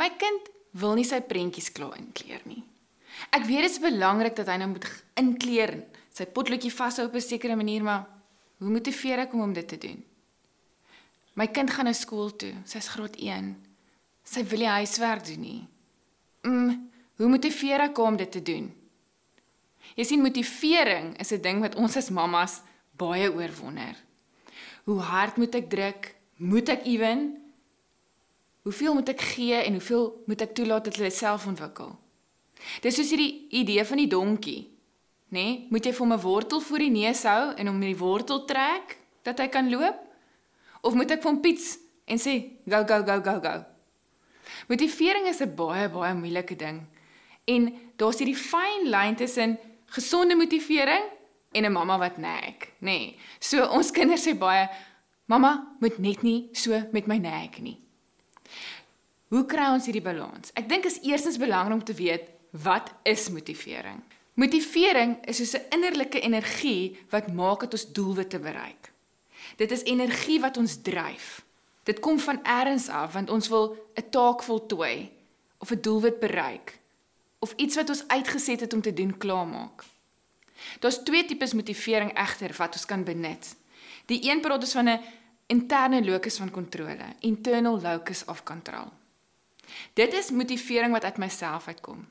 My kind wil nie sy prentjies klaar inkleer nie. Ek weet dit is belangrik dat hy nou moet inkleer, sy potloodjie vashou op 'n sekere manier, maar hoe motiveer ek hom om dit te doen? My kind gaan nou skool toe. Sy's graad 1. Sy wil nie huiswerk doen nie. Mm, hoe motiveer ek hom om dit te doen? Jy sien motivering is 'n ding wat ons as mammas baie oor wonder. Hoe hard moet ek druk? Moet ek ewen? Hoeveel moet ek gee en hoeveel moet ek toelaat dat hulle self ontwikkel? Dis soos hierdie idee van die donkie, nê? Nee? Moet jy vir hom 'n wortel voor die neus hou en hom met die wortel trek dat hy kan loop? Of moet ek vir hom piets en sê go go go go go? Motivering is 'n baie baie moeilike ding. En daar's hierdie fyn lyn tussen gesonde motivering en 'n mamma wat nek, nê. Nee. So ons kinders sê baie, "Mamma moet net nie so met my nek nie." Hoe kry ons hierdie balans? Ek dink is eerstens belangrik om te weet wat is motivering? Motivering is soos 'n innerlike energie wat maak dat ons doelwitte bereik. Dit is energie wat ons dryf. Dit kom van elders af want ons wil 'n taak voltooi of 'n doelwit bereik of iets wat ons uitgeset het om te doen klaarmaak. Daar's twee tipes motivering egter wat ons kan benut. Die een praat ons van 'n interne locus van kontrole, internal locus of control. Dit is motivering wat uit myself uitkom.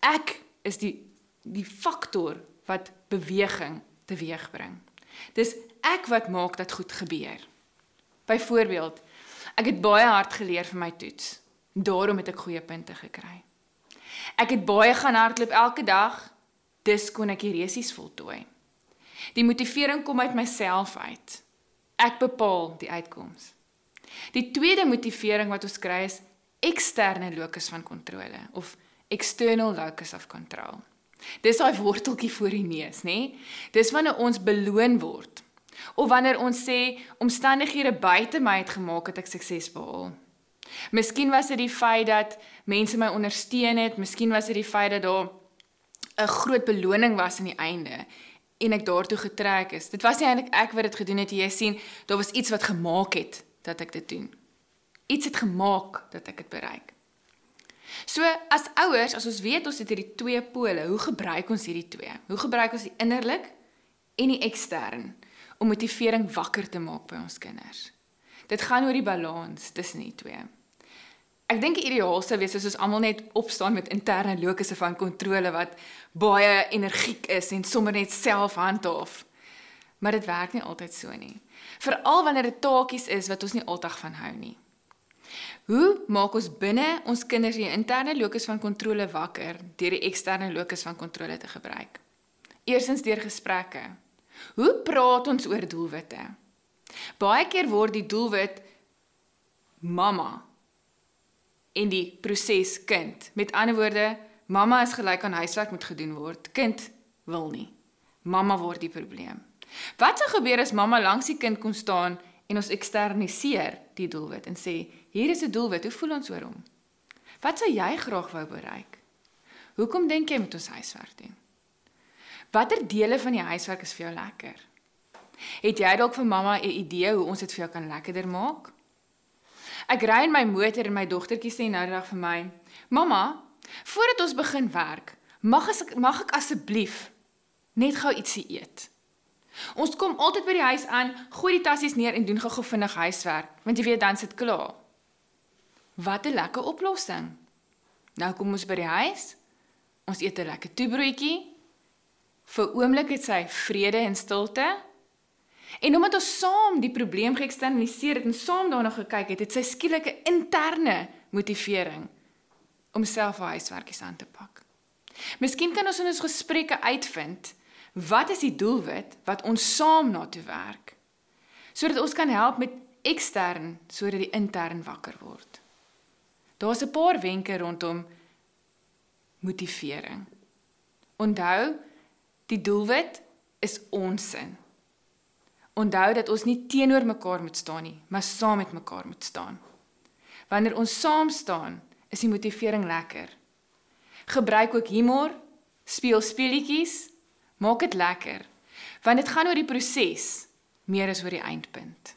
Ek is die die faktor wat beweging teweegbring. Dis ek wat maak dat goed gebeur. Byvoorbeeld, ek het baie hard geleer vir my toets. Daarom het ek goeie punte gekry. Ek het baie gaan hardloop elke dag. Dis kon ek die resies voltooi. Die motivering kom uit myself uit. Ek bepaal die uitkoms. Die tweede motivering wat ons kry is eksterne locus van kontrole of external locus of control. Dis daai worteltjie voor die neus, nê? Dis wanneer ons beloon word. Of wanneer ons sê omstandighede buite my het gemaak dat ek sukses behaal. Miskien was dit die feit dat mense my ondersteun het, miskien was dit die feit dat daar 'n groot beloning was aan die einde en ek daartoe getrek is. Dit was nie eintlik ek wat dit gedoen het, jy sien, daar was iets wat gemaak het dat ek dit doen. Iets het gemaak dat ek dit bereik. So as ouers, as ons weet ons het hierdie twee pole, hoe gebruik ons hierdie twee? Hoe gebruik ons die innerlik en die ekstern om motivering wakker te maak by ons kinders? Dit gaan oor die balans tussen die twee. Ek dink die ideaal sou wees as ons almal net opstaan met interne lokusse van kontrole wat baie energiek is en sommer net self handhaaf. Maar dit werk nie altyd so nie. Veral wanneer dit taakies is wat ons nie altyd van hou nie. Hoe maak ons binne ons kinders die interne locus van kontrole wakker deur die eksterne locus van kontrole te gebruik? Eerstens deur gesprekke. Hoe praat ons oor doelwitte? Baie keer word die doelwit mamma en die proses kind. Met ander woorde, mamma is gelyk aan huiswerk moet gedoen word. Kind wil nie. Mamma word die probleem. Wat sou gebeur as mamma langs die kind kon staan en ons eksterniseer die doelwit en sê hier is 'n doelwit, hoe voel ons oor hom? Wat sou jy graag wou bereik? Hoekom dink jy moet ons huiswerk doen? Watter dele van die huiswerk is vir jou lekker? Het jy dalk vir mamma 'n idee hoe ons dit vir jou kan lekkerder maak? Ek ry in my motor en my dogtertjie sê nou net vir my: "Mamma, voordat ons begin werk, mag ek mag ek asseblief net gou ietsie eet?" Ons kom altyd by die huis aan, gooi die tassies neer en doen gou-gou vinnig huiswerk, want jy weet dan sit klaar. Wat 'n lekker oplossing. Nou kom ons by die huis. Ons eet 'n lekker toebroodjie. Vir oomblik het sy vrede en stilte. En omdat ons saam die probleem geëksternaliseer het en saam daarna gekyk het, het sy skielik 'n interne motivering om self haar huiswerkies aan te pak. Miskien kan ons in ons gesprekke uitvind Wat is die doelwit wat ons saam na toe werk? Sodat ons kan help met ekstern sodat die intern wakker word. Daar's 'n paar wenke rondom motivering. Onthou, die doelwit is ons sin. Onthou dat ons nie teenoor mekaar moet staan nie, maar saam met mekaar moet staan. Wanneer ons saam staan, is die motivering lekker. Gebruik ook humor, speel speletjies Maak dit lekker. Want dit gaan oor die proses meer as oor die eindpunt.